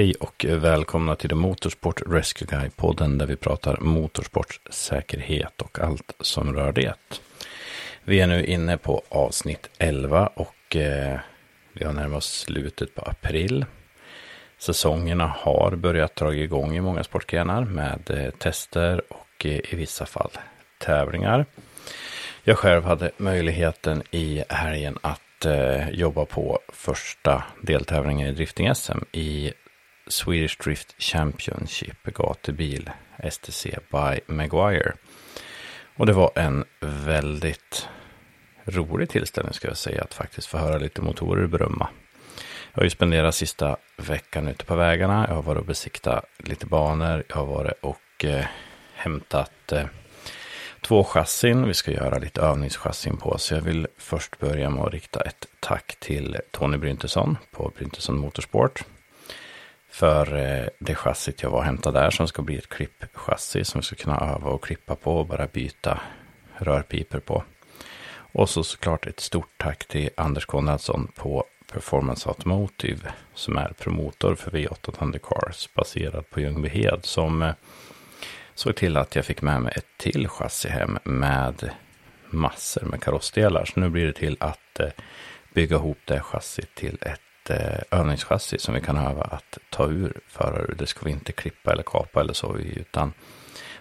Hej och välkomna till The Motorsport Rescue Guy-podden där vi pratar motorsportsäkerhet och allt som rör det. Vi är nu inne på avsnitt 11 och eh, vi har närmat oss slutet på april. Säsongerna har börjat dra igång i många sportgrenar med eh, tester och eh, i vissa fall tävlingar. Jag själv hade möjligheten i helgen att eh, jobba på första deltävlingen i drifting-SM i Swedish Drift Championship gatubil STC by Maguire. Och det var en väldigt rolig tillställning ska jag säga att faktiskt få höra lite motorer brumma. Jag har ju spenderat sista veckan ute på vägarna. Jag har varit och besiktat lite banor. Jag har varit och eh, hämtat eh, två chassin. Vi ska göra lite övningschassin på. Så jag vill först börja med att rikta ett tack till Tony Bryntesson på Bryntesson Motorsport. För eh, det chassit jag var och hämtade där som ska bli ett klippchassi som vi ska kunna öva och klippa på och bara byta rörpiper på. Och så såklart ett stort tack till Anders Konradsson på Performance Automotive som är promotor för V8 Thunder Cars baserad på Ljungbyhed som eh, såg till att jag fick med mig ett till chassi hem med massor med karossdelar. Så nu blir det till att eh, bygga ihop det chassit till ett eh, övningschassi som vi kan öva att ta ur förare. Det ska vi inte klippa eller kapa eller så, utan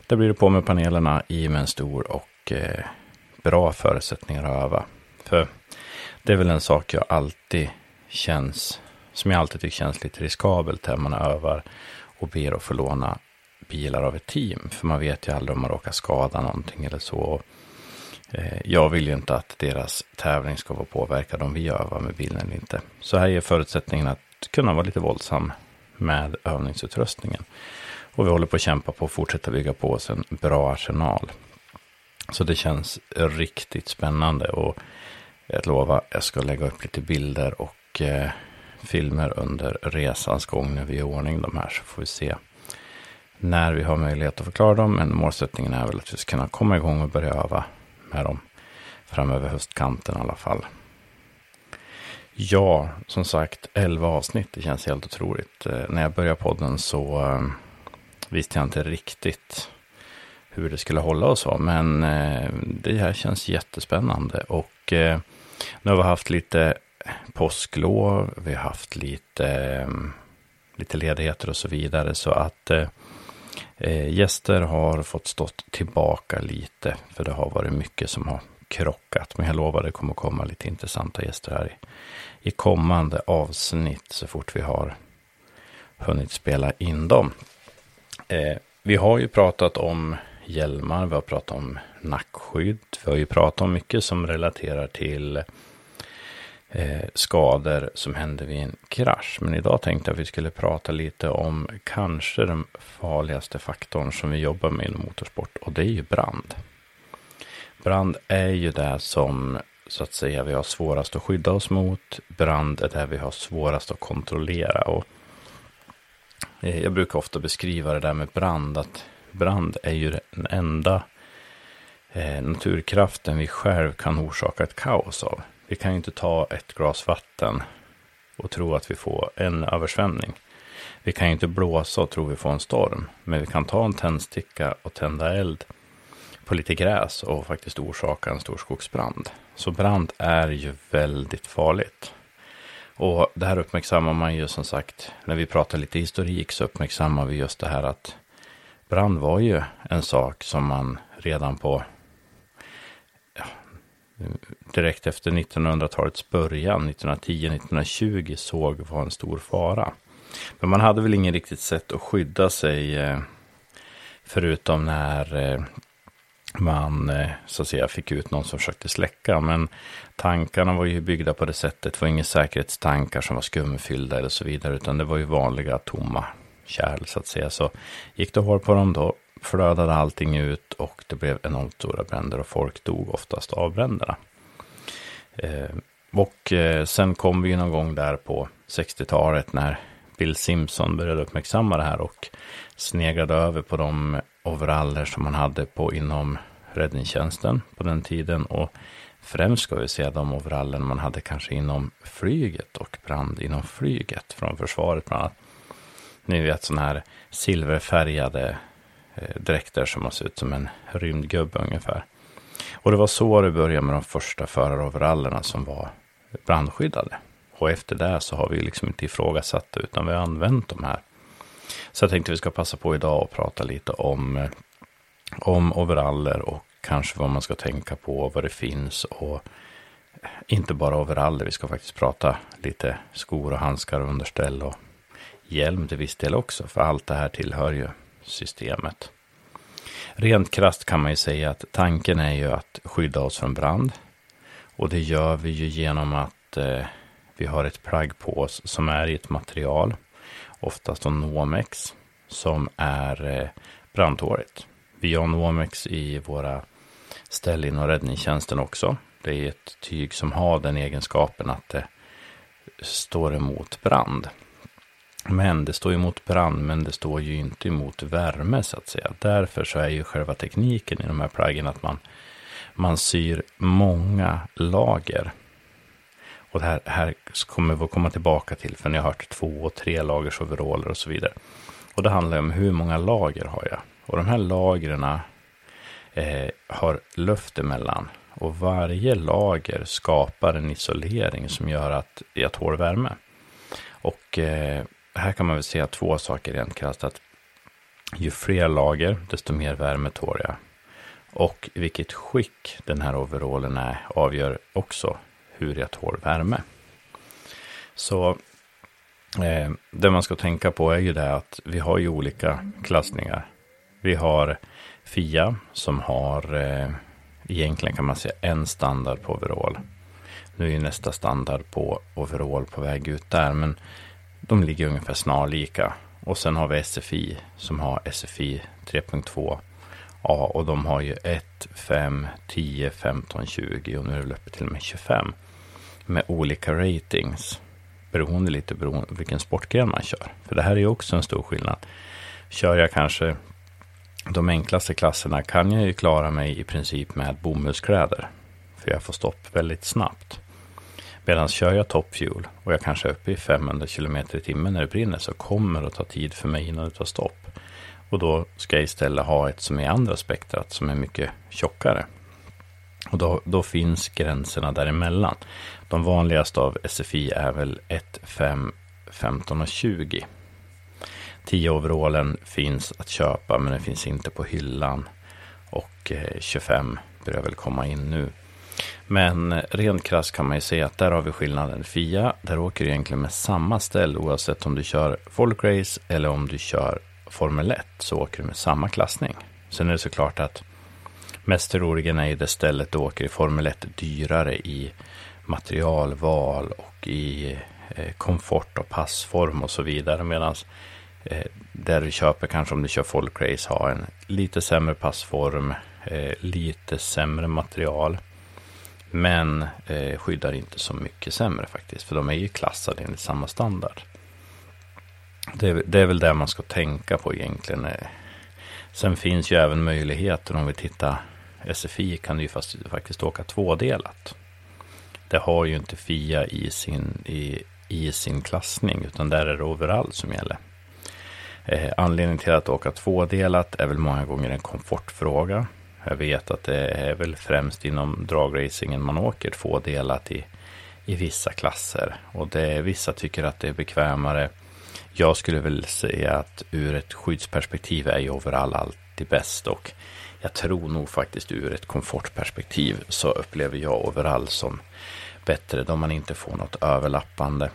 det blir det på med panelerna i med en stor och eh, bra förutsättningar att öva. För det är väl en sak jag alltid känns, som jag alltid tycker känns lite riskabelt när man övar och ber att få låna bilar av ett team. För man vet ju aldrig om man råkar skada någonting eller så. Eh, jag vill ju inte att deras tävling ska vara påverkad om vi övar med bilen eller inte. Så här är förutsättningen att kunna vara lite våldsam med övningsutrustningen. Och vi håller på att kämpa på att fortsätta bygga på oss en bra arsenal. Så det känns riktigt spännande och jag lovar, jag ska lägga upp lite bilder och eh, filmer under resans gång när vi är i ordning de här så får vi se när vi har möjlighet att förklara dem. Men målsättningen är väl att vi ska kunna komma igång och börja öva med dem framöver höstkanten i alla fall. Ja, som sagt, 11 avsnitt. Det känns helt otroligt. Eh, när jag började podden så eh, visste jag inte riktigt hur det skulle hålla och så. Men eh, det här känns jättespännande. Och nu har vi haft lite påsklov, vi har haft lite, lite ledigheter och så vidare. Så att eh, gäster har fått stått tillbaka lite. För det har varit mycket som har krockat. Men jag lovar det kommer komma lite intressanta gäster här i, i kommande avsnitt. Så fort vi har hunnit spela in dem. Eh, vi har ju pratat om hjälmar, vi har pratat om nackskydd. Vi har ju pratat om mycket som relaterar till eh, skador som händer vid en krasch. Men idag tänkte jag att vi skulle prata lite om kanske den farligaste faktorn som vi jobbar med inom motorsport och det är ju brand. Brand är ju det som så att säga vi har svårast att skydda oss mot. Brand är det vi har svårast att kontrollera. Och eh, jag brukar ofta beskriva det där med brand, att brand är ju den enda eh, naturkraften vi själv kan orsaka ett kaos av. Vi kan ju inte ta ett glas vatten och tro att vi får en översvämning. Vi kan ju inte blåsa och tro vi får en storm. Men vi kan ta en tändsticka och tända eld på lite gräs och faktiskt orsaka en stor skogsbrand. Så brand är ju väldigt farligt. Och det här uppmärksammar man ju som sagt, när vi pratar lite historik så uppmärksammar vi just det här att brand var ju en sak som man redan på direkt efter 1900-talets början, 1910-1920, såg var en stor fara. Men man hade väl ingen riktigt sätt att skydda sig eh, förutom när eh, man eh, så att säga fick ut någon som försökte släcka. Men tankarna var ju byggda på det sättet. Det var inga säkerhetstankar som var skumfyllda eller så vidare. Utan det var ju vanliga tomma kärl så att säga. Så gick det hål på dem då flödade allting ut och det blev enormt stora bränder och folk dog oftast av bränderna. Eh, och eh, sen kom vi någon gång där på 60-talet när Bill Simpson började uppmärksamma det här och sneglade över på de overaller som man hade på inom räddningstjänsten på den tiden. Och främst ska vi se de overallen man hade kanske inom flyget och brand inom flyget från försvaret bland annat. Ni vet sådana här silverfärgade eh, dräkter som har sett ut som en rymdgubbe ungefär. Och det var så det började med de första föraroverallerna som var brandskyddade. Och efter det så har vi liksom inte ifrågasatt det, utan vi har använt de här. Så jag tänkte vi ska passa på idag och prata lite om, eh, om overaller och kanske vad man ska tänka på, vad det finns och inte bara overaller. Vi ska faktiskt prata lite skor och handskar och underställ och hjälm till viss del också, för allt det här tillhör ju systemet. Rent krast kan man ju säga att tanken är ju att skydda oss från brand. Och det gör vi ju genom att eh, vi har ett plagg på oss som är i ett material, oftast en Nomex, som är eh, brandtåligt. Vi har Nomex i våra ställ inom räddningstjänsten också. Det är ett tyg som har den egenskapen att det står emot brand. Men det står emot brand, men det står ju inte emot värme så att säga. Därför så är ju själva tekniken i de här plaggen att man, man syr många lager. Och det här, här kommer vi att komma tillbaka till, för ni har hört två och tre lagers overaller och så vidare. Och det handlar om hur många lager har jag? Och de här lagren eh, har luft emellan. Och varje lager skapar en isolering som gör att jag tål värme. Och eh, här kan man väl säga två saker rent krasst. Att ju fler lager, desto mer värme tål jag. Och vilket skick den här overallen är avgör också hur jag tål värme. Så eh, det man ska tänka på är ju det att vi har ju olika klassningar. Vi har Fia som har eh, egentligen kan man säga en standard på overall. Nu är ju nästa standard på overall på väg ut där, men de ligger ungefär snarlika. Och sen har vi SFI som har SFI 3.2 Ja, och de har ju 1, 5, 10, 15, 20 och nu är det uppe till och med 25. Med olika ratings. Beroende lite beroende vilken sportgren man kör. För det här är ju också en stor skillnad. Kör jag kanske de enklaste klasserna kan jag ju klara mig i princip med bomullskläder. För jag får stopp väldigt snabbt. Medan kör jag top fuel och jag kanske är uppe i 500 km i timmen när det brinner så kommer det att ta tid för mig innan det tar stopp. Och då ska jag istället ha ett som är andra spektrat som är mycket tjockare. Och då, då finns gränserna däremellan. De vanligaste av SFI är väl 1, 5, 15 och 20. 10 overallen finns att köpa men den finns inte på hyllan. Och eh, 25 börjar väl komma in nu. Men rent krasst kan man ju säga att där har vi skillnaden. Fia, där åker du egentligen med samma ställ oavsett om du kör folkrace eller om du kör Formel 1 så åker du med samma klassning. Sen är det såklart att mest troligen är det stället du åker i Formel 1 dyrare i materialval och i eh, komfort och passform och så vidare. Medan eh, där du köper kanske om du kör folkrace har en lite sämre passform, eh, lite sämre material men eh, skyddar inte så mycket sämre faktiskt. För de är ju klassade enligt samma standard. Det är, det är väl det man ska tänka på egentligen. Eh. Sen finns ju även möjligheten om vi tittar SFI kan du ju fast, faktiskt åka tvådelat. Det har ju inte FIA i sin, i, i sin klassning utan där är det overall som gäller. Eh, anledningen till att åka tvådelat är väl många gånger en komfortfråga. Jag vet att det är väl främst inom dragracingen man åker tvådelat i, i vissa klasser. Och det, vissa tycker att det är bekvämare. Jag skulle väl säga att ur ett skyddsperspektiv är ju overall alltid bäst. Och jag tror nog faktiskt ur ett komfortperspektiv så upplever jag overall som bättre då man inte får något överlappande.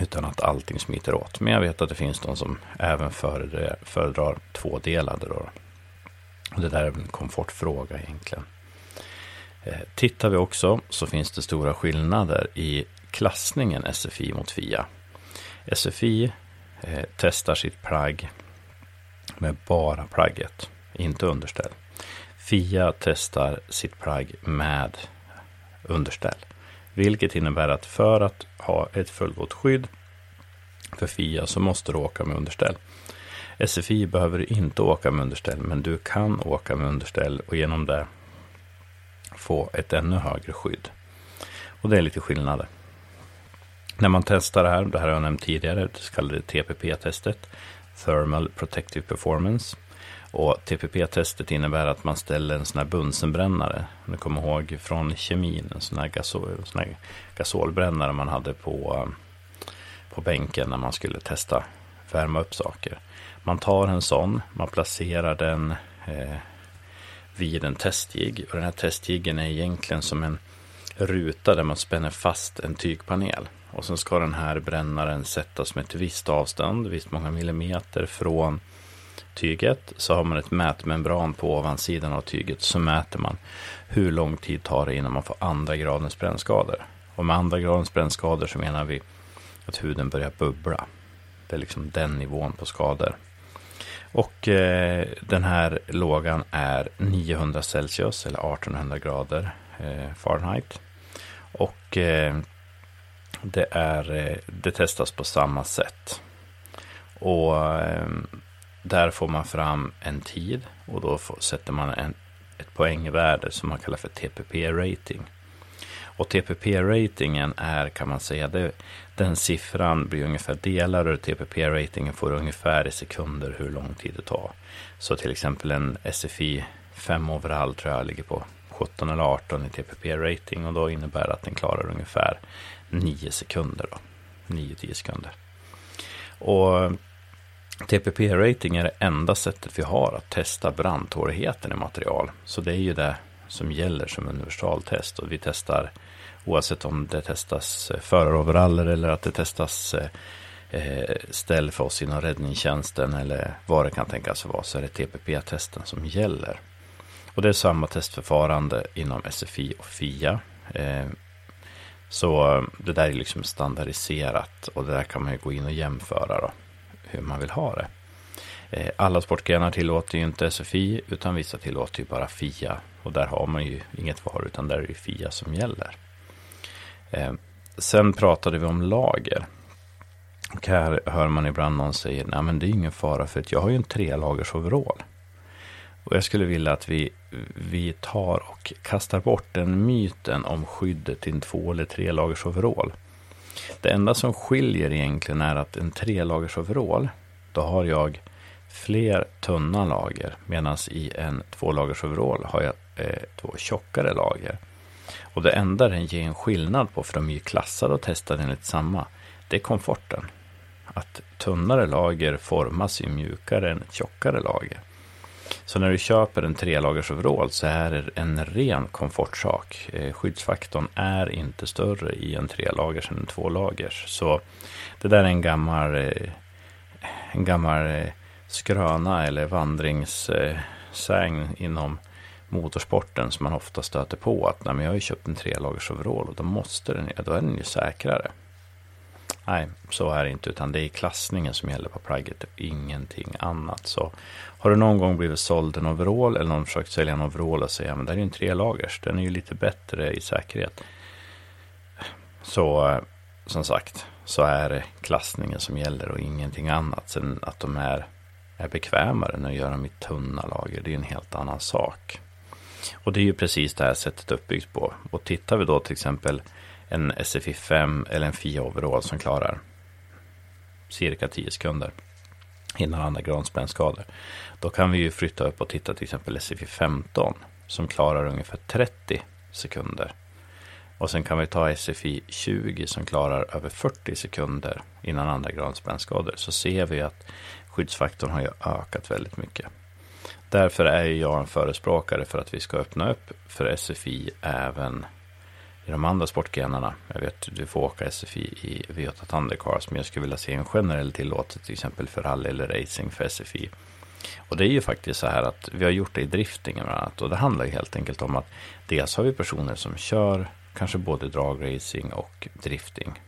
Utan att allting smiter åt. Men jag vet att det finns de som även föredrar, föredrar tvådelade. Då. Det där är en komfortfråga egentligen. Eh, tittar vi också så finns det stora skillnader i klassningen SFI mot FIA. SFI eh, testar sitt plagg med bara plagget, inte underställ. FIA testar sitt plagg med underställ. Vilket innebär att för att ha ett fullgott skydd för FIA så måste du åka med underställ. SFI behöver du inte åka med underställ, men du kan åka med underställ och genom det få ett ännu högre skydd. Och det är lite skillnader. När man testar det här, det här har jag nämnt tidigare, det så kallade TPP-testet, Thermal Protective Performance. Och TPP-testet innebär att man ställer en sån här Bunsenbrännare. Ni kommer ihåg från kemin, en sån här, gasol, sån här gasolbrännare man hade på, på bänken när man skulle testa värma upp saker. Man tar en sån, man placerar den eh, vid en testjigg. Och den här testjiggen är egentligen som en ruta där man spänner fast en tygpanel. Och sen ska den här brännaren sättas med ett visst avstånd, visst många millimeter från tyget. Så har man ett mätmembran på ovansidan av tyget. Så mäter man hur lång tid tar det innan man får andra gradens brännskador. Och med andra gradens brännskador så menar vi att huden börjar bubbla. Det är liksom den nivån på skador. Och eh, den här lågan är 900 Celsius eller 1800 grader eh, Fahrenheit. Och eh, det, är, eh, det testas på samma sätt. Och eh, där får man fram en tid och då får, sätter man en, ett poängvärde som man kallar för TPP-rating. Och TPP-ratingen är, kan man säga, det, den siffran blir ungefär delar och TPP-ratingen får ungefär i sekunder hur lång tid det tar. Så till exempel en SFI 5 overall tror jag ligger på 17 eller 18 i TPP-rating och då innebär det att den klarar ungefär 9 sekunder. 9-10 sekunder. Och TPP-rating är det enda sättet vi har att testa brandtåligheten i material. Så det är ju det som gäller som universaltest och vi testar oavsett om det testas eh, föraroveraller eller att det testas eh, eh, ställ för oss inom räddningstjänsten eller vad det kan tänkas vara så är det TPP-testen som gäller. Och det är samma testförfarande inom SFI och FIA. Så det där är liksom standardiserat och det där kan man ju gå in och jämföra då, hur man vill ha det. Alla sportgrenar tillåter ju inte SFI utan vissa tillåter ju bara FIA och där har man ju inget val utan där är det FIA som gäller. Eh, sen pratade vi om lager. Och här hör man ibland någon säga, nej men det är ingen fara för att jag har ju en tre lagers overall. Och jag skulle vilja att vi, vi tar och kastar bort den myten om skyddet i en två eller tre lagers overall. Det enda som skiljer egentligen är att en tre lagers overall, då har jag fler tunna lager. Medan i en två lagers overall har jag eh, två tjockare lager. Och det enda den ger en skillnad på, för de är ju klassade och testade enligt samma, det är komforten. Att tunnare lager formas ju mjukare än ett tjockare lager. Så när du köper en trelagers overall så är det en ren komfortsak. Eh, skyddsfaktorn är inte större i en trelagers än en tvålagers. Så det där är en gammal, eh, en gammal eh, skröna eller vandringssägn inom motorsporten som man ofta stöter på. Att nej, men jag har ju köpt en trelagers overall och då måste den, då är den ju säkrare. Nej, så är det inte, utan det är klassningen som gäller på plagget, ingenting annat. Så har du någon gång blivit såld en overall eller någon försökt sälja en overall och säga, men det här är ju en trelagers, den är ju lite bättre i säkerhet. Så som sagt, så är det klassningen som gäller och ingenting annat. Sen att de är, är bekvämare när de gör dem i tunna lager, det är en helt annan sak. Och det är ju precis det här sättet uppbyggt på. Och tittar vi då till exempel en SFI 5 eller en FIA overall som klarar cirka 10 sekunder innan andra gransprängskador. Då kan vi ju flytta upp och titta till exempel SFI 15 som klarar ungefär 30 sekunder. Och sen kan vi ta SFI 20 som klarar över 40 sekunder innan andra gransbrännskador. Så ser vi att skyddsfaktorn har ju ökat väldigt mycket. Därför är jag en förespråkare för att vi ska öppna upp för SFI även i de andra sportgrenarna. Jag vet du får åka SFI i V8 Thundercars, men jag skulle vilja se en generell tillåtelse till exempel för rally eller racing för SFI. Och det är ju faktiskt så här att vi har gjort det i driftingen bland annat. Och det handlar ju helt enkelt om att dels har vi personer som kör kanske både dragracing och drifting.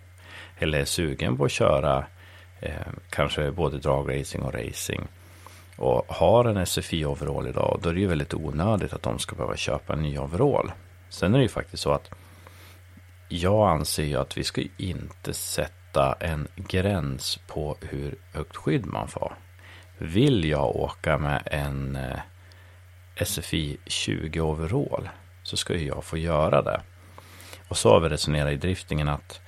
Eller är sugen på att köra eh, kanske både dragracing och racing. Och har en SFI overall idag, då är det ju väldigt onödigt att de ska behöva köpa en ny overall. Sen är det ju faktiskt så att jag anser ju att vi ska inte sätta en gräns på hur högt skydd man får. Vill jag åka med en eh, SFI 20 overall så ska jag få göra det. Och så har vi resonerat i driftingen att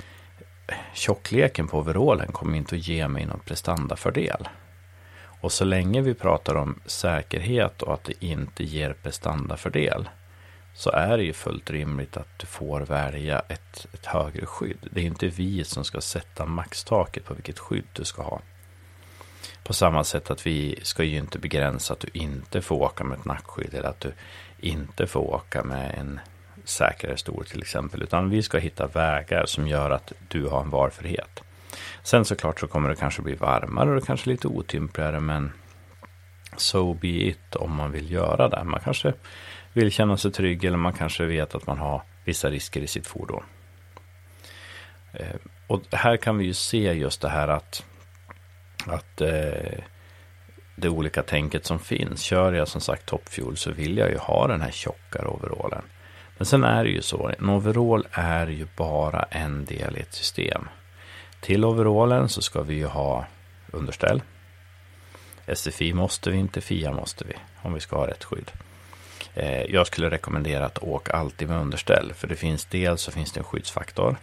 tjockleken på overallen kommer inte att ge mig någon prestandafördel. Och så länge vi pratar om säkerhet och att det inte ger prestandafördel så är det ju fullt rimligt att du får välja ett, ett högre skydd. Det är inte vi som ska sätta maxtaket på vilket skydd du ska ha. På samma sätt att vi ska ju inte begränsa att du inte får åka med ett nackskydd eller att du inte får åka med en säkrare stol till exempel. Utan vi ska hitta vägar som gör att du har en valfrihet. Sen såklart så kommer det kanske bli varmare och kanske lite otympligare men so be it om man vill göra det. Man kanske vill känna sig trygg eller man kanske vet att man har vissa risker i sitt fordon. Eh, och här kan vi ju se just det här att, att eh, det olika tänket som finns. Kör jag som sagt toppfuel så vill jag ju ha den här tjockare overallen. Men sen är det ju så, en overall är ju bara en del i ett system. Till overallen så ska vi ju ha underställ. SFI måste vi inte, FIA måste vi, om vi ska ha rätt skydd. Eh, jag skulle rekommendera att åka alltid med underställ. För det finns dels så finns det en skyddsfaktor.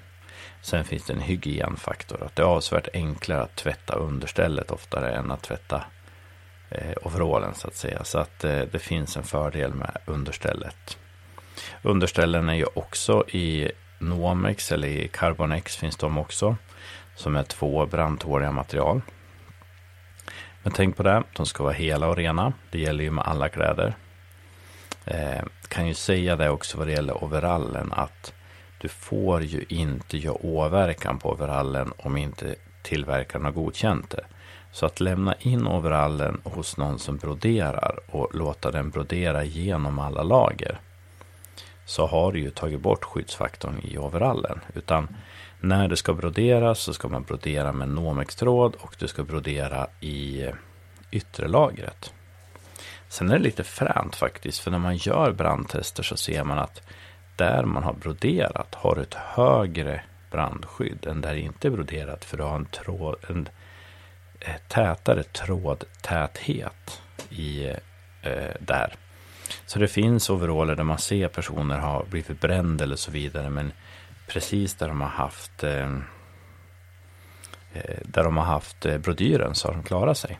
Sen finns det en hygienfaktor. Att det är avsevärt enklare att tvätta understället oftare än att tvätta eh, overallen så att säga. Så att eh, det finns en fördel med understället. Underställen är ju också i Nomex eller i Carbonex finns de också. Som är två brandtåliga material. Men tänk på det, de ska vara hela och rena. Det gäller ju med alla kläder. Eh, kan ju säga det också vad det gäller overallen att du får ju inte göra åverkan på overallen om inte tillverkaren har godkänt det. Så att lämna in overallen hos någon som broderar och låta den brodera genom alla lager så har du ju tagit bort skyddsfaktorn i overallen. Utan när det ska broderas så ska man brodera med Nomex-tråd och du ska brodera i yttre lagret. Sen är det lite fränt faktiskt, för när man gör brandtester så ser man att där man har broderat har ett högre brandskydd än där det inte är broderat, för du har en, tråd, en eh, tätare trådtäthet i, eh, där. Så det finns overaller där man ser personer ha blivit bränd eller så vidare, men precis där de har haft eh, eh där de har haft eh, brodyren så har de klarat sig.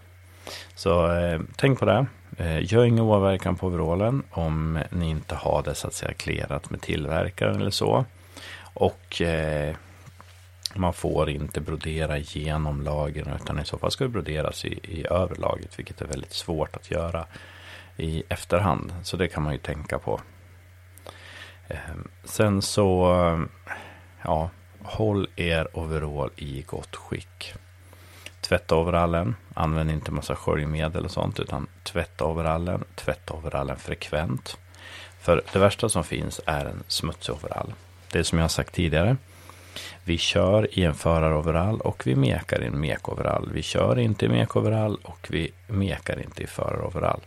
Så eh, tänk på det. Eh, gör ingen åverkan på overallen om ni inte har det så att säga klerat med tillverkaren eller så. Och eh, man får inte brodera genom lagren utan i så fall ska det broderas i, i överlaget vilket är väldigt svårt att göra i efterhand. Så det kan man ju tänka på. Eh, sen så, ja, håll er overall i gott skick. Tvätta overallen. Använd inte massa sköljmedel och sånt. Utan tvätta overallen. Tvätta overallen frekvent. För det värsta som finns är en smutsig overall. Det är som jag har sagt tidigare. Vi kör i en föraroverall och vi mekar i en mekoverall. Vi kör inte i mekoverall och vi mekar inte i föraroverall.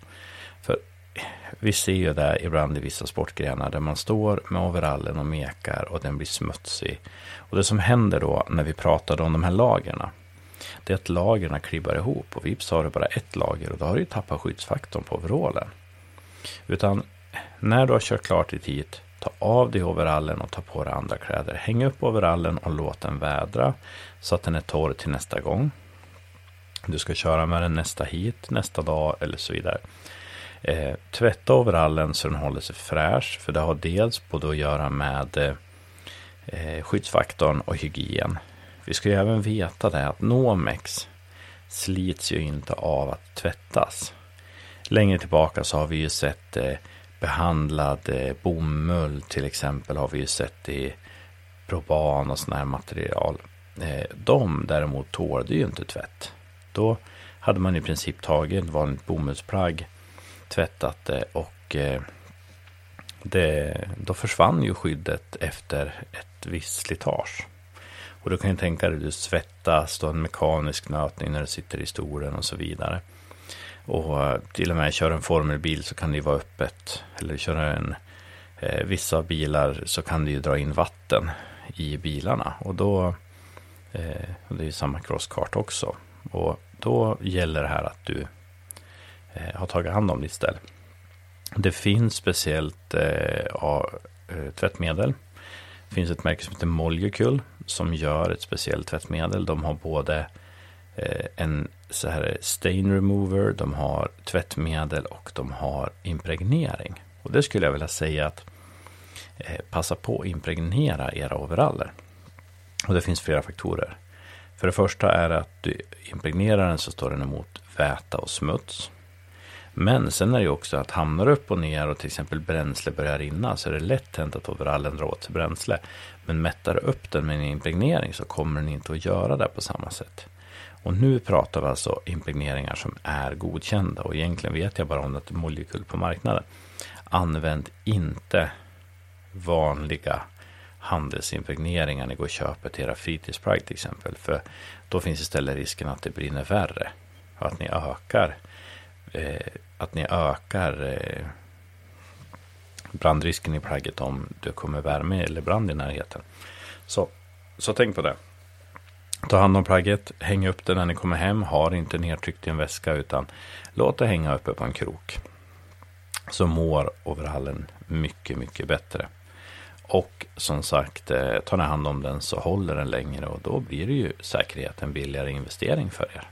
Vi ser ju det ibland i vissa sportgrenar där man står med overallen och mekar och den blir smutsig. Och det som händer då när vi pratar om de här lagren det är att lagren klibbar ihop och vips har du bara ett lager och då har du ju tappat skyddsfaktorn på overallen. Utan när du har kört klart ditt hit, ta av dig overallen och ta på dig andra kläder. Häng upp overallen och låt den vädra så att den är torr till nästa gång. Du ska köra med den nästa hit, nästa dag eller så vidare. Eh, tvätta overallen så den håller sig fräsch. För det har dels både att göra med eh, skyddsfaktorn och hygien. Vi ska ju även veta det att Nomex slits ju inte av att tvättas. Längre tillbaka så har vi ju sett eh, behandlad eh, bomull till exempel har vi ju sett i proban och sådana här material. Eh, de däremot tålde ju inte tvätt. Då hade man i princip tagit ett vanligt bomullsplagg, tvättat det och eh, det, då försvann ju skyddet efter ett visst slitage. Och du kan ju tänka dig, du svettas, du har en mekanisk nötning när du sitter i stolen och så vidare. Och eh, till och med kör en formelbil så kan det ju vara öppet. Eller köra en, eh, vissa bilar så kan det ju dra in vatten i bilarna. Och då, eh, det är ju samma crosskart också. Och då gäller det här att du Eh, har tagit hand om ditt ställ. Det finns speciellt eh, ja, eh, tvättmedel. Det finns ett märke som heter Molecule som gör ett speciellt tvättmedel. De har både eh, en så här stain remover, de har tvättmedel och de har impregnering. Och det skulle jag vilja säga att eh, passa på att impregnera era overaller. Och det finns flera faktorer. För det första är det att du impregnerar den så står den emot väta och smuts. Men sen är det ju också att hamnar upp och ner och till exempel bränsle börjar rinna så är det lätt hänt att overallen drar åt sig bränsle. Men mättar du upp den med en impregnering så kommer den inte att göra det på samma sätt. Och nu pratar vi alltså impregneringar som är godkända och egentligen vet jag bara om att det är molekyl på marknaden. Använd inte vanliga handelsimpregneringar ni går och köper till era fritidsplagg till exempel. För då finns istället risken att det brinner värre. Och att ni ökar eh, att ni ökar eh, brandrisken i plagget om det kommer värme eller brand i närheten. Så, så tänk på det. Ta hand om plagget, häng upp det när ni kommer hem. Har inte nedtryckt i en väska utan låt det hänga uppe på en krok. Så mår overallen mycket, mycket bättre. Och som sagt, eh, tar ni hand om den så håller den längre och då blir det ju säkerhet en billigare investering för er.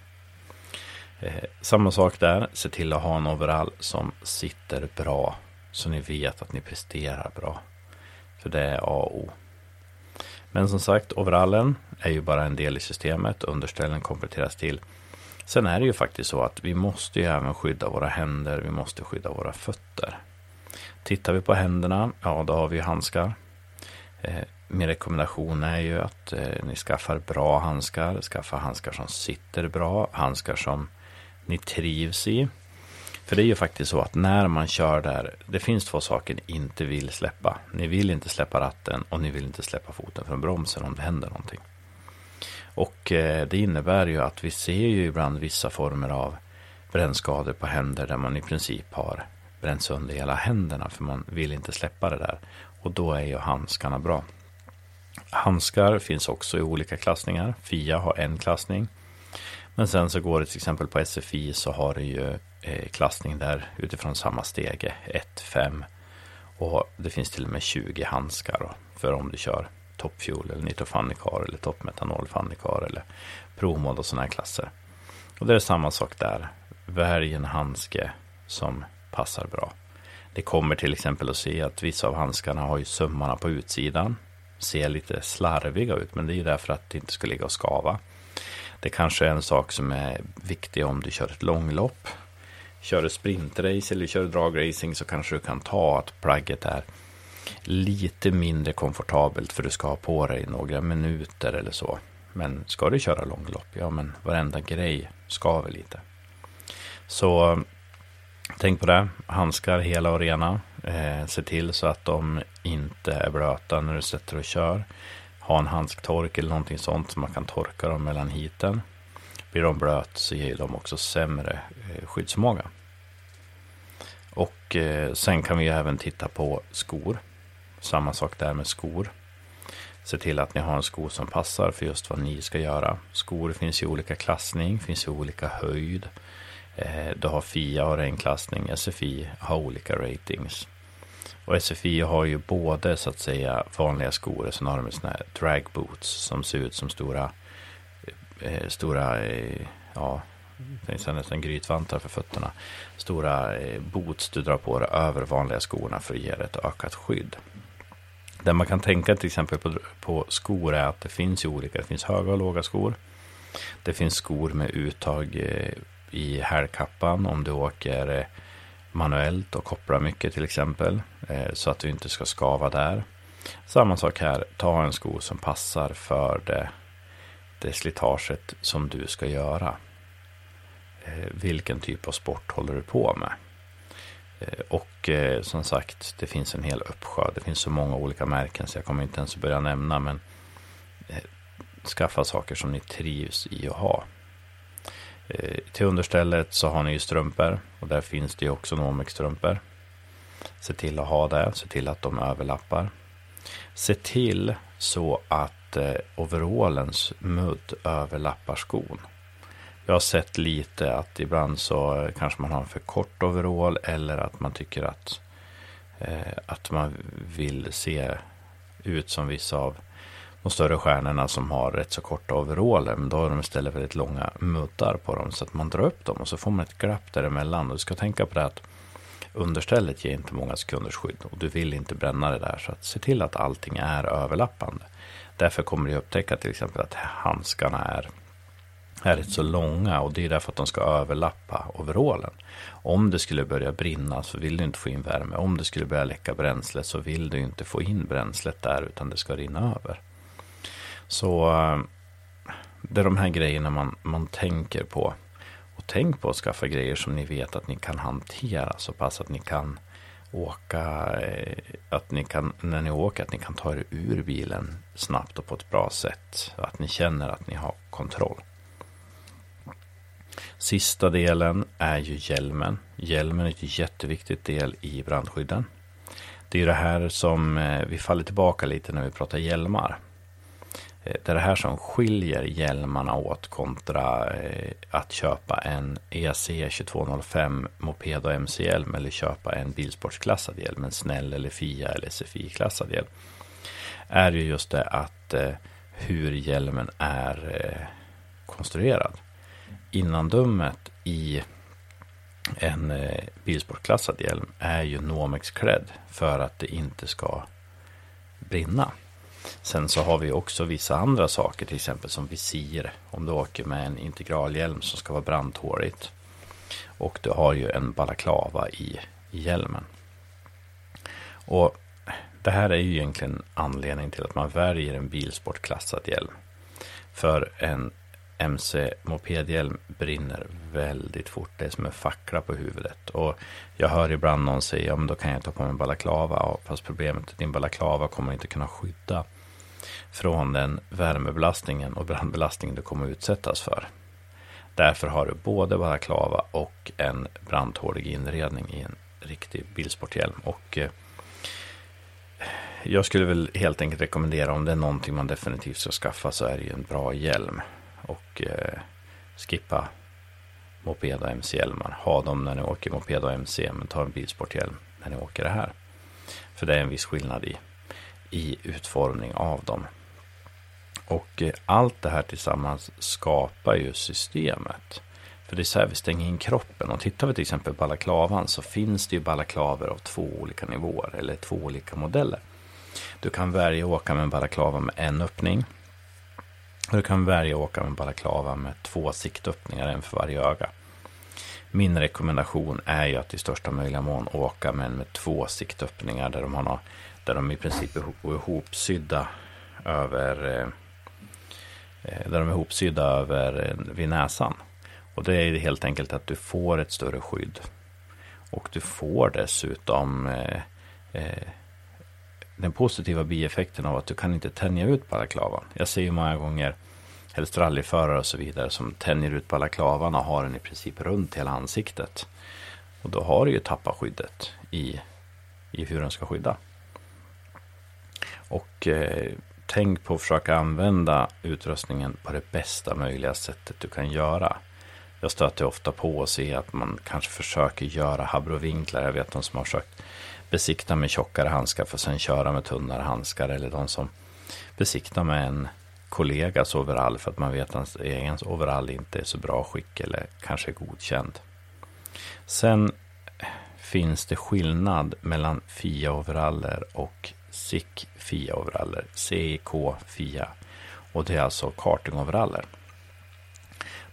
Eh, samma sak där, se till att ha en overall som sitter bra. Så ni vet att ni presterar bra. För det är A och O. Men som sagt, overallen är ju bara en del i systemet. Underställen kompletteras till. Sen är det ju faktiskt så att vi måste ju även skydda våra händer. Vi måste skydda våra fötter. Tittar vi på händerna, ja då har vi handskar. Eh, min rekommendation är ju att eh, ni skaffar bra handskar. Skaffa handskar som sitter bra. Handskar som ni trivs i. För det är ju faktiskt så att när man kör där, det finns två saker ni inte vill släppa. Ni vill inte släppa ratten och ni vill inte släppa foten från bromsen om det händer någonting. Och eh, det innebär ju att vi ser ju ibland vissa former av brännskador på händer där man i princip har bränt sönder hela händerna för man vill inte släppa det där. Och då är ju handskarna bra. Handskar finns också i olika klassningar. Fia har en klassning. Men sen så går det till exempel på SFI så har det ju eh, klassning där utifrån samma stege 1, 5 och det finns till och med 20 handskar för om du kör toppfuel eller nitrofannikar eller toppmetanolfannikar eller promod och sådana här klasser. Och det är samma sak där. Välj en handske som passar bra. Det kommer till exempel att se att vissa av handskarna har ju sömmarna på utsidan. Ser lite slarviga ut, men det är ju därför att det inte ska ligga och skava. Det kanske är en sak som är viktig om du kör ett långlopp. Kör du sprintrace eller kör dragracing så kanske du kan ta att plagget är lite mindre komfortabelt för du ska ha på dig några minuter eller så. Men ska du köra långlopp, ja men varenda grej skaver lite. Så tänk på det. Handskar hela och rena. Eh, se till så att de inte är blöta när du sätter och kör ha en handsktork eller någonting sånt så man kan torka dem mellan hiten. Blir de blöt så ger de också sämre eh, skyddsförmåga. Och eh, sen kan vi även titta på skor. Samma sak där med skor. Se till att ni har en sko som passar för just vad ni ska göra. Skor finns i olika klassning, finns i olika höjd. Eh, du har FIA har en klassning, SFI har olika ratings. Och SFI har ju både så att säga vanliga skor och sen har de sådana här drag boots som ser ut som stora, eh, stora, eh, ja, det finns nästan grytvantar för fötterna. Stora eh, boots du drar på dig över vanliga skorna för att ge dig ett ökat skydd. Det man kan tänka till exempel på, på skor är att det finns ju olika. Det finns höga och låga skor. Det finns skor med uttag eh, i hälkappan om du åker eh, manuellt och koppla mycket till exempel. Eh, så att du inte ska skava där. Samma sak här, ta en sko som passar för det, det slitaget som du ska göra. Eh, vilken typ av sport håller du på med? Eh, och som sagt, det finns en hel uppsjö. Det finns så många olika märken så jag kommer inte ens börja nämna. Men skaffa saker som ni trivs i att ha. Eh, till understället så har ni ju strumpor och där finns det ju också Nomex-strumpor. Se till att ha det, se till att de överlappar. Se till så att eh, overallens mudd överlappar skon. Jag har sett lite att ibland så kanske man har en för kort overall eller att man tycker att, eh, att man vill se ut som vissa av de större stjärnorna som har rätt så korta overaller. Men då har de istället väldigt långa muddar på dem. Så att man drar upp dem och så får man ett glapp däremellan. Och du ska tänka på det att understället ger inte många sekunders skydd. Och du vill inte bränna det där. Så att se till att allting är överlappande. Därför kommer du upptäcka till exempel att handskarna är är rätt så långa och det är därför att de ska överlappa overallen. Om det skulle börja brinna så vill du inte få in värme. Om det skulle börja läcka bränsle så vill du inte få in bränslet där utan det ska rinna över. Så eh, det är de här grejerna man, man tänker på. Och tänk på att skaffa grejer som ni vet att ni kan hantera så pass att ni kan åka, eh, att ni kan, när ni åker, att ni kan ta er ur bilen snabbt och på ett bra sätt. Att ni känner att ni har kontroll. Sista delen är ju hjälmen. Hjälmen är ett jätteviktigt del i brandskydden. Det är det här som eh, vi faller tillbaka lite när vi pratar hjälmar. Eh, det är det här som skiljer hjälmarna åt kontra eh, att köpa en EC 2205 moped och MC-hjälm eller köpa en bilsportsklassad hjälm, en snäll eller FIA eller SFI-klassad hjälm. Är ju just det att eh, hur hjälmen är konstruerad Innandummet i en bilsportklassad hjälm är ju Nomex klädd för att det inte ska brinna. Sen så har vi också vissa andra saker, till exempel som visir. Om du åker med en integralhjälm som ska vara brandtåligt. Och du har ju en balaklava i, i hjälmen. Och det här är ju egentligen anledningen till att man väljer en bilsportklassad hjälm. För en MC-mopedhjälm brinner väldigt fort. Det är som en fackla på huvudet. Och jag hör ibland någon säga, ja men då kan jag ta på mig en balaklava. Fast problemet är att din balaklava kommer inte kunna skydda från den värmebelastningen och brandbelastningen du kommer utsättas för. Därför har du både balaklava och en brandtålig inredning i en riktig bilsporthjälm. Och eh, jag skulle väl helt enkelt rekommendera om det är någonting man definitivt ska skaffa så är det ju en bra hjälm och eh, skippa moped och MC-hjälmar. Ha dem när ni åker moped och MC, men ta en bilsporthjälm när ni åker det här. För det är en viss skillnad i, i utformning av dem. Och eh, allt det här tillsammans skapar ju systemet. För det är så här vi stänger in kroppen. Och tittar vi till exempel på balaklavan så finns det ju balaklaver av två olika nivåer eller två olika modeller. Du kan välja att åka med en balaklava med en öppning du kan välja att åka med en balaklava med två siktöppningar, en för varje öga. Min rekommendation är ju att i största möjliga mån åka med, en med två siktöppningar där de, har, där de i princip är ihopsydda över eh, där de är ihopsydda över eh, vid näsan. Och det är helt enkelt att du får ett större skydd. Och du får dessutom eh, eh, den positiva bieffekten av att du kan inte tänja ut balaklavan. Jag ser ju många gånger helst rallyförare och så vidare som tänjer ut balaklavan och har den i princip runt hela ansiktet. Och då har du ju tappat skyddet i, i hur den ska skydda. Och eh, tänk på att försöka använda utrustningen på det bästa möjliga sättet du kan göra. Jag stöter ofta på och ser att man kanske försöker göra habrovinklar. Jag vet de som har försökt besikta med tjockare handskar för att sen köra med tunnare handskar. Eller de som besiktar med en kollegas overall för att man vet att ens egen overall inte är så bra skick eller kanske är godkänd. Sen finns det skillnad mellan FIA-overaller och SIC FIA-overaller. CIK FIA. Och det är alltså karting-overaller.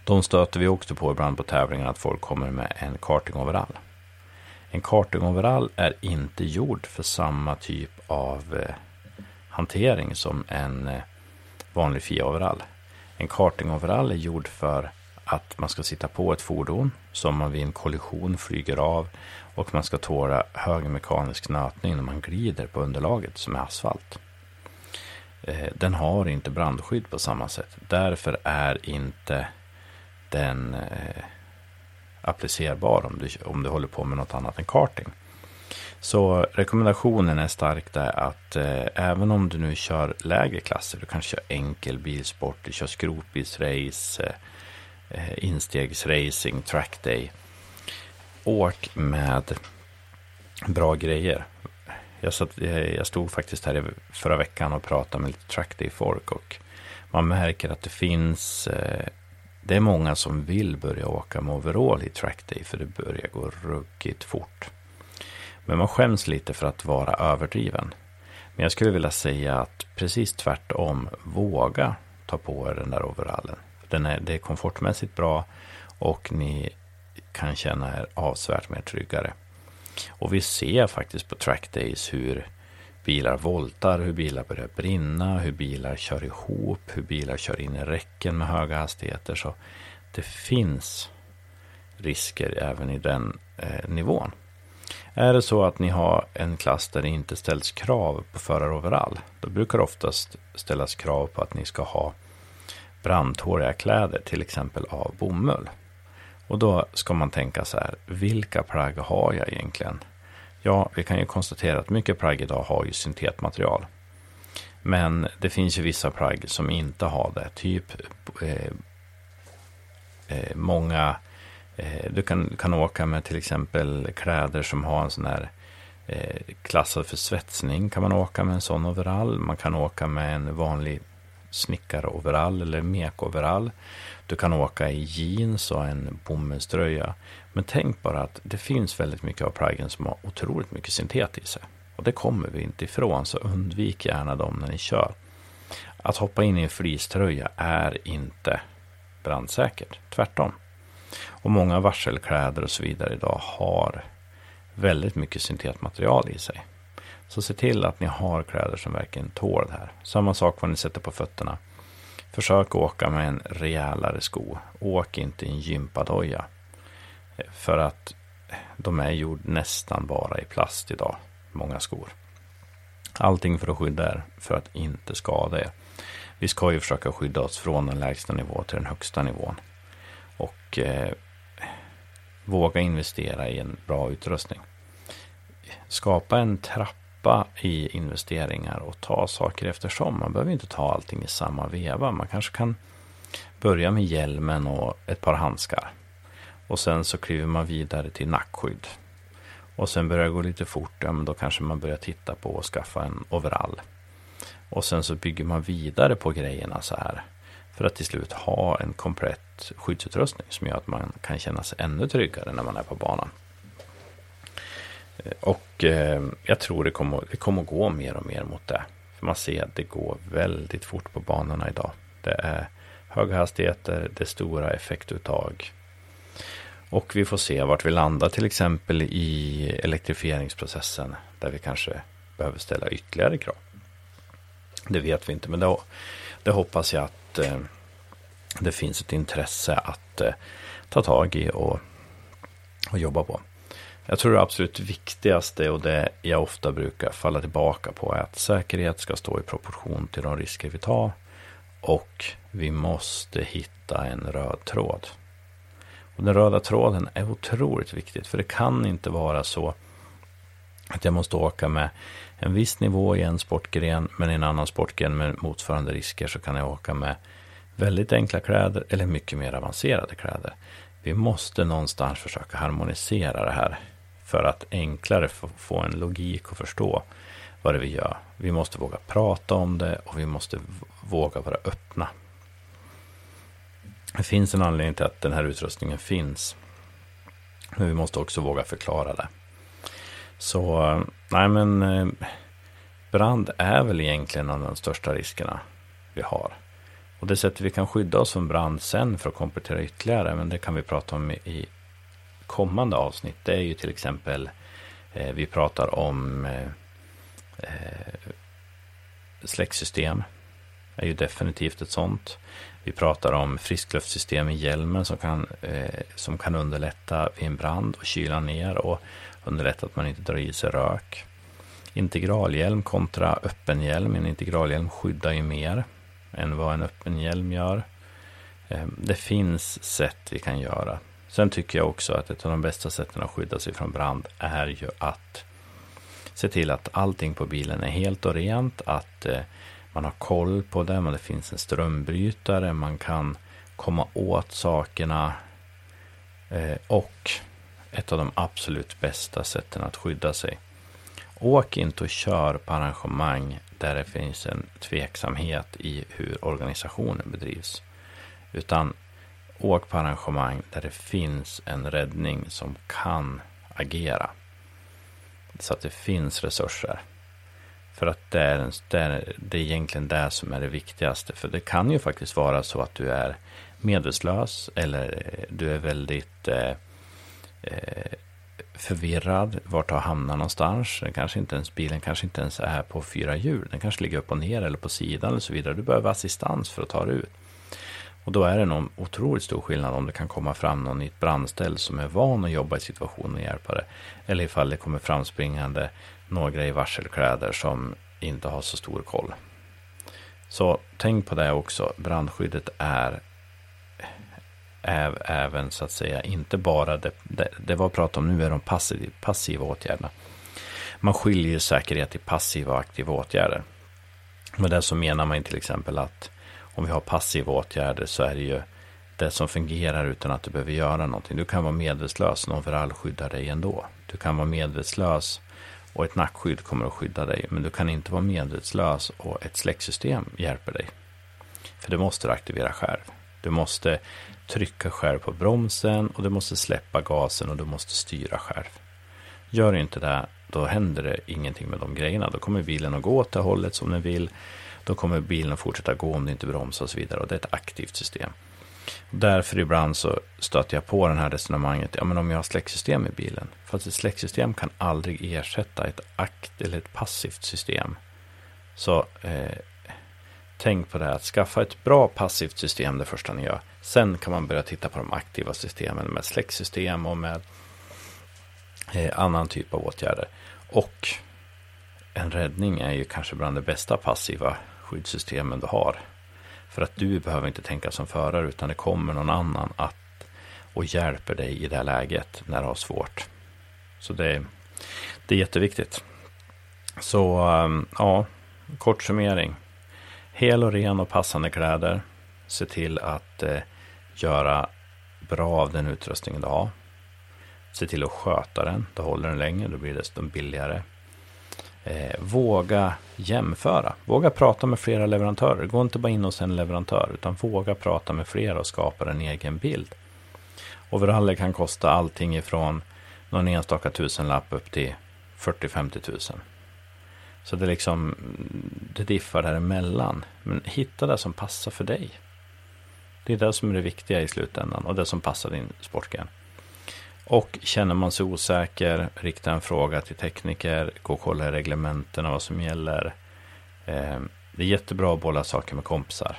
De stöter vi också på ibland på tävlingar att folk kommer med en karting-overall. En karting-overall är inte gjord för samma typ av eh, hantering som en eh, vanlig FIA-overall. En karting-overall är gjord för att man ska sitta på ett fordon som man vid en kollision flyger av och man ska tåla hög mekanisk nötning när man glider på underlaget som är asfalt. Eh, den har inte brandskydd på samma sätt. Därför är inte den eh, applicerbar om du, om du håller på med något annat än karting. Så rekommendationen är starkt där att eh, även om du nu kör lägre klasser, du kanske kör enkel bilsport, du kör skrotbilsrace, eh, eh instegsracing, trackday. Åk med bra grejer. Jag, satt, jag stod faktiskt här förra veckan och pratade med lite trackday-folk och man märker att det finns eh, det är många som vill börja åka med overall i trackday för det börjar gå ruggigt fort. Men man skäms lite för att vara överdriven. Men jag skulle vilja säga att precis tvärtom, våga ta på er den där overallen. Den är, det är komfortmässigt bra och ni kan känna er avsevärt mer tryggare. Och vi ser faktiskt på trackdays hur bilar voltar, hur bilar börjar brinna, hur bilar kör ihop, hur bilar kör in i räcken med höga hastigheter. Så det finns risker även i den eh, nivån. Är det så att ni har en klass där det inte ställs krav på föraroverall, då brukar det oftast ställas krav på att ni ska ha brandtåliga kläder, till exempel av bomull. Och då ska man tänka så här, vilka plagg har jag egentligen? Ja, vi kan ju konstatera att mycket plagg idag har ju syntetmaterial. Men det finns ju vissa plagg som inte har det. Typ eh, eh, många, eh, du kan, kan åka med till exempel kläder som har en sån här eh, klassad för svetsning. Kan man åka med en sån overall. Man kan åka med en vanlig snickaroverall eller mekoverall. Du kan åka i jeans och en bomullströja. Men tänk bara att det finns väldigt mycket av plaggen som har otroligt mycket syntet i sig. Och det kommer vi inte ifrån, så undvik gärna dem när ni kör. Att hoppa in i en fleecetröja är inte brandsäkert, tvärtom. Och många varselkläder och så vidare idag har väldigt mycket syntetmaterial i sig. Så se till att ni har kläder som verkligen tål det här. Samma sak vad ni sätter på fötterna. Försök åka med en rejälare sko. Åk inte i en gympadoja. För att de är gjord nästan bara i plast idag. Många skor. Allting för att skydda er, för att inte skada er. Vi ska ju försöka skydda oss från den lägsta nivån till den högsta nivån. Och eh, våga investera i en bra utrustning. Skapa en trappa hoppa i investeringar och ta saker eftersom. Man behöver inte ta allting i samma veva. Man kanske kan börja med hjälmen och ett par handskar. Och sen så kliver man vidare till nackskydd. Och sen börjar det gå lite fort, ja men då kanske man börjar titta på att skaffa en overall. Och sen så bygger man vidare på grejerna så här. För att till slut ha en komplett skyddsutrustning som gör att man kan känna sig ännu tryggare när man är på banan. Och eh, jag tror det kommer, det kommer att gå mer och mer mot det. För man ser att det går väldigt fort på banorna idag. Det är höga hastigheter, det är stora effektuttag. Och vi får se vart vi landar till exempel i elektrifieringsprocessen. Där vi kanske behöver ställa ytterligare krav. Det vet vi inte, men det, det hoppas jag att eh, det finns ett intresse att eh, ta tag i och, och jobba på. Jag tror det absolut viktigaste och det jag ofta brukar falla tillbaka på är att säkerhet ska stå i proportion till de risker vi tar och vi måste hitta en röd tråd. Och den röda tråden är otroligt viktigt för det kan inte vara så att jag måste åka med en viss nivå i en sportgren men i en annan sportgren med motsvarande risker så kan jag åka med väldigt enkla kläder eller mycket mer avancerade kläder. Vi måste någonstans försöka harmonisera det här för att enklare få en logik och förstå vad det är vi gör. Vi måste våga prata om det och vi måste våga vara öppna. Det finns en anledning till att den här utrustningen finns. Men vi måste också våga förklara det. Så, nej men eh, brand är väl egentligen en av de största riskerna vi har. Och det sättet vi kan skydda oss från brand sen för att komplettera ytterligare, men det kan vi prata om i kommande avsnitt. Det är ju till exempel, eh, vi pratar om eh, eh släcksystem. är ju definitivt ett sånt. Vi pratar om friskluftsystem i hjälmen som kan, eh, som kan underlätta vid en brand och kyla ner och underlätta att man inte drar i sig rök. Integralhjälm kontra öppen hjälm. En integralhjälm skyddar ju mer än vad en öppen hjälm gör. Eh, det finns sätt vi kan göra. Sen tycker jag också att ett av de bästa sätten att skydda sig från brand är ju att se till att allting på bilen är helt och rent, att eh, man har koll på det, men det finns en strömbrytare, man kan komma åt sakerna eh, och ett av de absolut bästa sätten att skydda sig åk inte och kör på arrangemang där det finns en tveksamhet i hur organisationen bedrivs. Utan åk på arrangemang där det finns en räddning som kan agera. Så att det finns resurser. För att det är, en, det, är, det är egentligen det som är det viktigaste. För det kan ju faktiskt vara så att du är medvetslös eller eh, du är väldigt eh, eh, förvirrad. Vart har hamnat någonstans. Den kanske inte ens, bilen kanske inte ens är på fyra hjul. Den kanske ligger upp och ner eller på sidan och så vidare. Du behöver assistans för att ta dig ut. Och då är det någon otroligt stor skillnad om det kan komma fram någon i ett brandställ som är van att jobba i situationen och hjälpa det. Eller ifall det kommer framspringande några i varselkläder som inte har så stor koll. Så tänk på det också. Brandskyddet är även så att säga inte bara det, det, det var prat om nu är de passiv, passiva åtgärderna. Man skiljer säkerhet i passiva och aktiva åtgärder. Med det så menar man till exempel att om vi har passiva åtgärder så är det ju det som fungerar utan att du behöver göra någonting. Du kan vara medvetslös, en overall skyddar dig ändå. Du kan vara medvetslös och ett nackskydd kommer att skydda dig. Men du kan inte vara medvetslös och ett släcksystem hjälper dig. För det måste du aktivera själv. Du måste trycka själv på bromsen och du måste släppa gasen och du måste styra själv. Gör inte det, då händer det ingenting med de grejerna. Då kommer bilen att gå åt det hållet som den vill. Då kommer bilen att fortsätta gå om det inte bromsar och så vidare. Och det är ett aktivt system. Därför ibland så stöter jag på det här resonemanget. Ja, men om jag har släcksystem i bilen. Fast ett släcksystem kan aldrig ersätta ett akt eller ett passivt system. Så eh, tänk på det här. Att skaffa ett bra passivt system det första ni gör. Sen kan man börja titta på de aktiva systemen med släcksystem och med eh, annan typ av åtgärder. Och en räddning är ju kanske bland det bästa passiva skyddssystemen du har. För att du behöver inte tänka som förare utan det kommer någon annan att och hjälper dig i det här läget när du har svårt. Så det, det är jätteviktigt. Så ehm, ja, kort summering. Hel och ren och passande kläder. Se till att eh, göra bra av den utrustningen du har. Se till att sköta den. Då håller den länge, då blir det desto billigare. Eh, våga jämföra. Våga prata med flera leverantörer. Gå inte bara in hos en leverantör, utan våga prata med flera och skapa en egen bild. Overaller kan kosta allting ifrån någon enstaka tusenlapp upp till 40-50 tusen. Så det liksom, det diffar däremellan. Men hitta det som passar för dig. Det är det som är det viktiga i slutändan och det som passar din sportgren. Och känner man sig osäker, rikta en fråga till tekniker, gå och kolla i reglementena vad som gäller. Eh, det är jättebra att bolla saker med kompisar.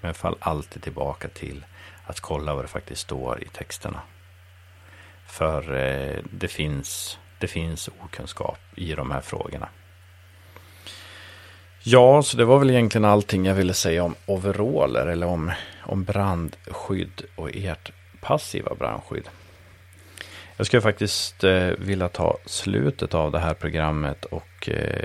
Men fall alltid tillbaka till att kolla vad det faktiskt står i texterna. För eh, det, finns, det finns okunskap i de här frågorna. Ja, så det var väl egentligen allting jag ville säga om overaller eller om, om brandskydd och ert passiva brandskydd. Jag skulle faktiskt eh, vilja ta slutet av det här programmet och eh,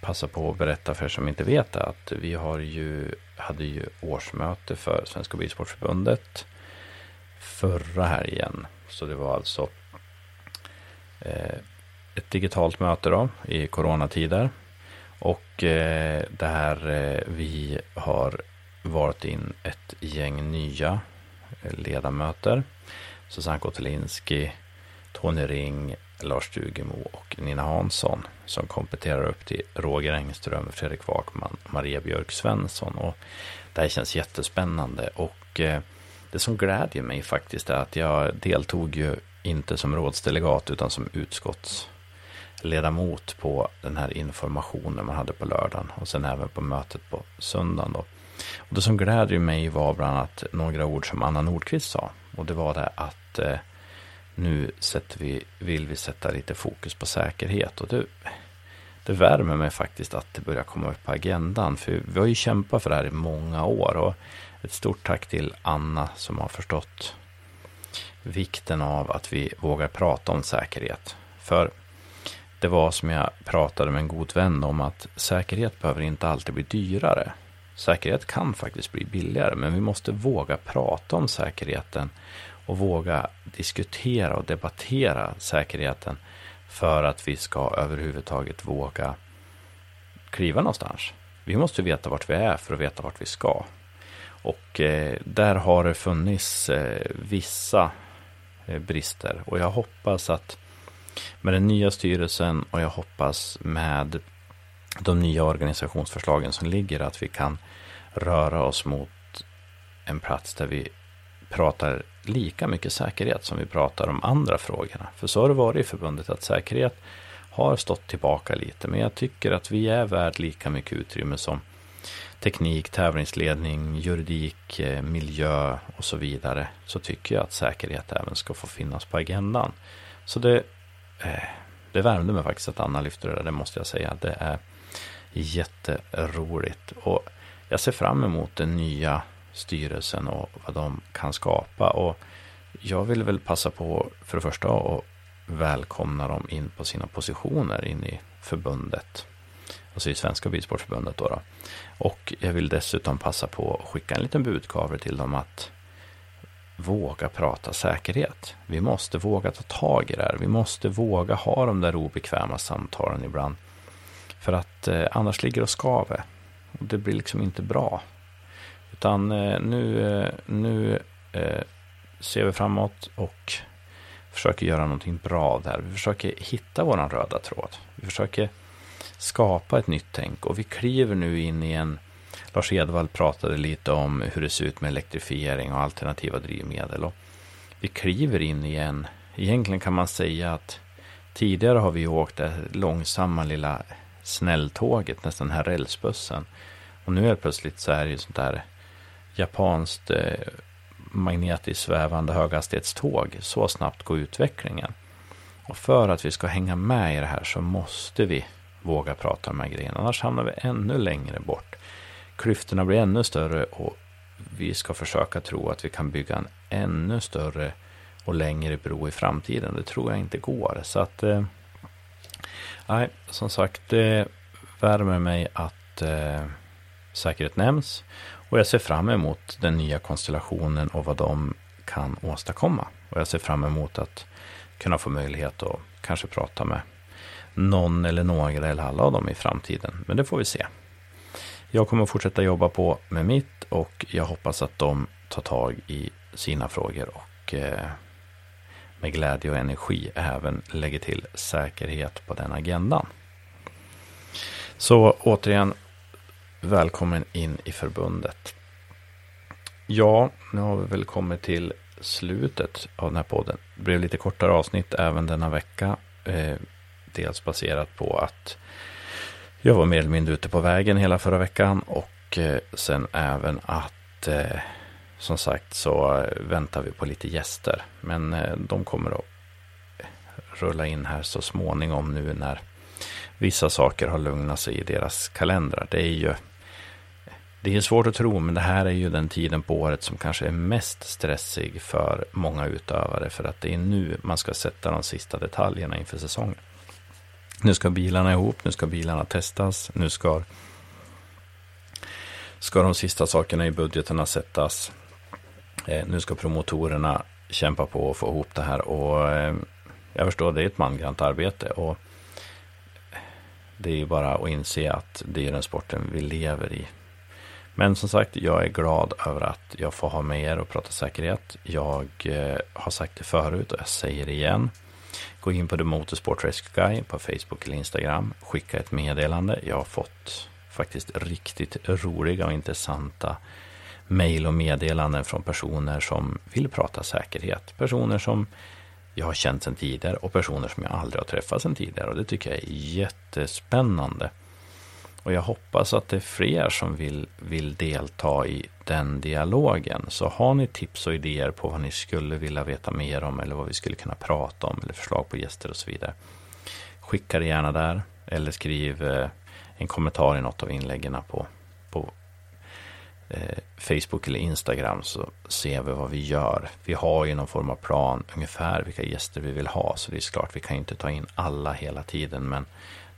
passa på att berätta för er som inte vet det att vi har ju, hade ju årsmöte för Svenska Bilsportförbundet förra helgen. Så det var alltså eh, ett digitalt möte då i coronatider. Och eh, där eh, vi har valt in ett gäng nya eh, ledamöter Susanne Kotelinski, Tony Ring, Lars Stugemo och Nina Hansson som kompletterar upp till Roger Engström, Fredrik Wakman och Maria Björk Svensson. Och det här känns jättespännande och eh, det som glädjer mig faktiskt är att jag deltog ju inte som rådsdelegat utan som utskottsledamot på den här informationen man hade på lördagen och sen även på mötet på söndagen. Då. Och det som glädjer mig var bland annat några ord som Anna Nordqvist sa och det var det att eh, nu sätter vi, vill vi sätta lite fokus på säkerhet. Och det, det värmer mig faktiskt att det börjar komma upp på agendan. För vi har ju kämpat för det här i många år. Och ett stort tack till Anna som har förstått vikten av att vi vågar prata om säkerhet. För det var som jag pratade med en god vän om att säkerhet behöver inte alltid bli dyrare. Säkerhet kan faktiskt bli billigare, men vi måste våga prata om säkerheten och våga diskutera och debattera säkerheten för att vi ska överhuvudtaget våga kliva någonstans. Vi måste veta vart vi är för att veta vart vi ska. Och eh, där har det funnits eh, vissa eh, brister. Och jag hoppas att med den nya styrelsen och jag hoppas med de nya organisationsförslagen som ligger att vi kan röra oss mot en plats där vi pratar lika mycket säkerhet som vi pratar om andra frågorna. För så har det varit i förbundet att säkerhet har stått tillbaka lite. Men jag tycker att vi är värd lika mycket utrymme som teknik, tävlingsledning, juridik, eh, miljö och så vidare. Så tycker jag att säkerhet även ska få finnas på agendan. Så det, eh, det värmde mig faktiskt att Anna lyfte det där, det måste jag säga. Det är jätteroligt. Och jag ser fram emot den nya styrelsen och vad de kan skapa. Och jag vill väl passa på för det första att välkomna dem in på sina positioner in i förbundet. Alltså i Svenska Bilsportförbundet då, då. Och jag vill dessutom passa på att skicka en liten budkavle till dem att våga prata säkerhet. Vi måste våga ta tag i det här. Vi måste våga ha de där obekväma samtalen ibland. För att eh, annars ligger det och skaver. Och det blir liksom inte bra. Utan eh, nu, eh, nu eh, ser vi framåt och försöker göra någonting bra där. Vi försöker hitta våran röda tråd. Vi försöker skapa ett nytt tänk och vi kliver nu in i en Lars Edvall pratade lite om hur det ser ut med elektrifiering och alternativa drivmedel. Och vi kliver in i en, egentligen kan man säga att tidigare har vi åkt det långsamma lilla snälltåget, nästan den här rälsbussen. Och nu är plötsligt så är det sånt där japanskt eh, magnetiskt svävande höghastighetståg. Så snabbt går utvecklingen. Och för att vi ska hänga med i det här så måste vi våga prata om de här grejerna. Annars hamnar vi ännu längre bort. Klyftorna blir ännu större och vi ska försöka tro att vi kan bygga en ännu större och längre bro i framtiden. Det tror jag inte går. Så att, eh, nej, som sagt, det värmer mig att eh, säkerhet nämns. Och jag ser fram emot den nya konstellationen och vad de kan åstadkomma. Och jag ser fram emot att kunna få möjlighet att kanske prata med någon eller några eller alla av dem i framtiden. Men det får vi se. Jag kommer att fortsätta jobba på med mitt och jag hoppas att de tar tag i sina frågor och eh, med glädje och energi även lägger till säkerhet på den agendan. Så återigen, välkommen in i förbundet. Ja, nu har vi väl kommit till slutet av den här podden. Det blev lite kortare avsnitt även denna vecka. Eh, dels baserat på att jag var mer eller mindre ute på vägen hela förra veckan och eh, sen även att eh, som sagt så eh, väntar vi på lite gäster. Men eh, de kommer att rulla in här så småningom nu när vissa saker har lugnat sig i deras kalendrar. Det är ju det är svårt att tro, men det här är ju den tiden på året som kanske är mest stressig för många utövare. För att det är nu man ska sätta de sista detaljerna inför säsongen. Nu ska bilarna ihop, nu ska bilarna testas, nu ska, ska de sista sakerna i budgeterna sättas. Eh, nu ska promotorerna kämpa på och få ihop det här. Och eh, jag förstår, det är ett mangrant arbete. Och det är ju bara att inse att det är den sporten vi lever i. Men som sagt, jag är glad över att jag får ha med er och prata säkerhet. Jag eh, har sagt det förut och jag säger det igen. Gå in på The Motorsport Rescue Guy på Facebook eller Instagram. Skicka ett meddelande. Jag har fått faktiskt riktigt roliga och intressanta mejl och meddelanden från personer som vill prata säkerhet. Personer som jag har känt sedan tidigare och personer som jag aldrig har träffat sedan tidigare. Och det tycker jag är jättespännande. Och jag hoppas att det är fler som vill, vill delta i den dialogen. Så har ni tips och idéer på vad ni skulle vilja veta mer om eller vad vi skulle kunna prata om eller förslag på gäster och så vidare. Skicka det gärna där eller skriv eh, en kommentar i något av inläggen på, på Eh, Facebook eller Instagram så ser vi vad vi gör. Vi har ju någon form av plan ungefär vilka gäster vi vill ha så det är klart vi kan ju inte ta in alla hela tiden men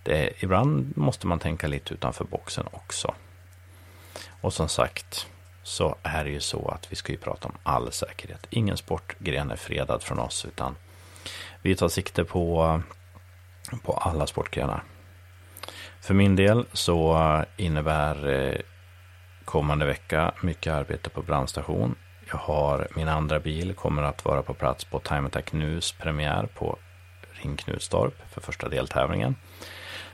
det, ibland måste man tänka lite utanför boxen också. Och som sagt så är det ju så att vi ska ju prata om all säkerhet. Ingen sportgren är fredad från oss utan vi tar sikte på på alla sportgrenar. För min del så innebär eh, kommande vecka mycket arbete på brandstation. Jag har min andra bil kommer att vara på plats på Time Attack Nus premiär på Ring Knutstorp för första deltävlingen.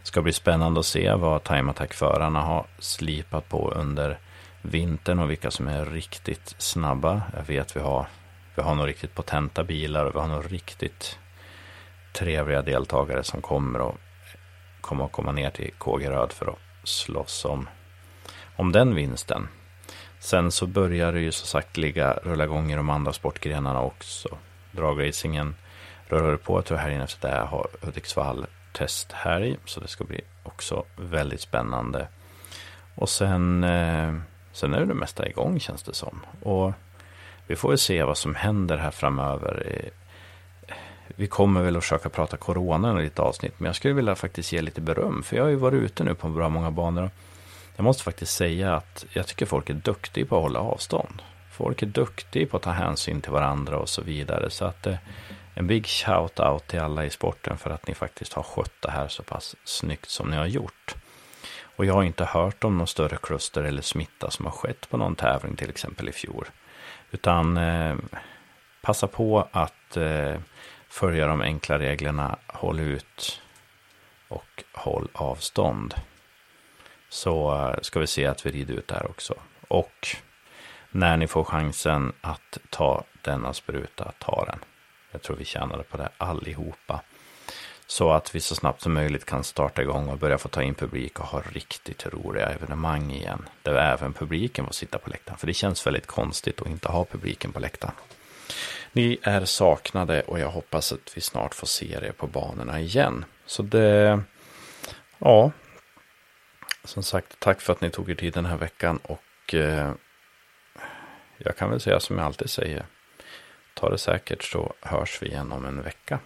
Det ska bli spännande att se vad Time Attack-förarna har slipat på under vintern och vilka som är riktigt snabba. Jag vet vi har, vi har nog riktigt potenta bilar och vi har nog riktigt trevliga deltagare som kommer att komma, komma ner till Kågeröd för att slåss om, om den vinsten. Sen så börjar det ju så sagt ligga, rulla igång i de andra sportgrenarna också. Dragracingen rullar på. Jag tror helgen efter det har Hudiksvall testhelg. Så det ska bli också väldigt spännande. Och sen, eh, sen är det mesta igång känns det som. Och vi får väl se vad som händer här framöver. Eh, vi kommer väl att försöka prata corona i lite avsnitt. Men jag skulle vilja faktiskt ge lite beröm. För jag har ju varit ute nu på bra många banor. Jag måste faktiskt säga att jag tycker folk är duktiga på att hålla avstånd. Folk är duktiga på att ta hänsyn till varandra och så vidare. Så att eh, en big shout-out till alla i sporten för att ni faktiskt har skött det här så pass snyggt som ni har gjort. Och jag har inte hört om någon större kluster eller smitta som har skett på någon tävling till exempel i fjol. Utan eh, passa på att eh, följa de enkla reglerna, håll ut och håll avstånd. Så eh, ska vi se att vi rider ut där också. Och när ni får chansen att ta denna spruta, ta den. Jag tror vi tjänade på det allihopa. Så att vi så snabbt som möjligt kan starta igång och börja få ta in publik och ha riktigt roliga evenemang igen. Där även publiken får sitta på läktaren. För det känns väldigt konstigt att inte ha publiken på läktaren. Ni är saknade och jag hoppas att vi snart får se er på banorna igen. Så det, ja, som sagt, tack för att ni tog er tid den här veckan och eh, jag kan väl säga som jag alltid säger. Ta det säkert så hörs vi igen om en vecka.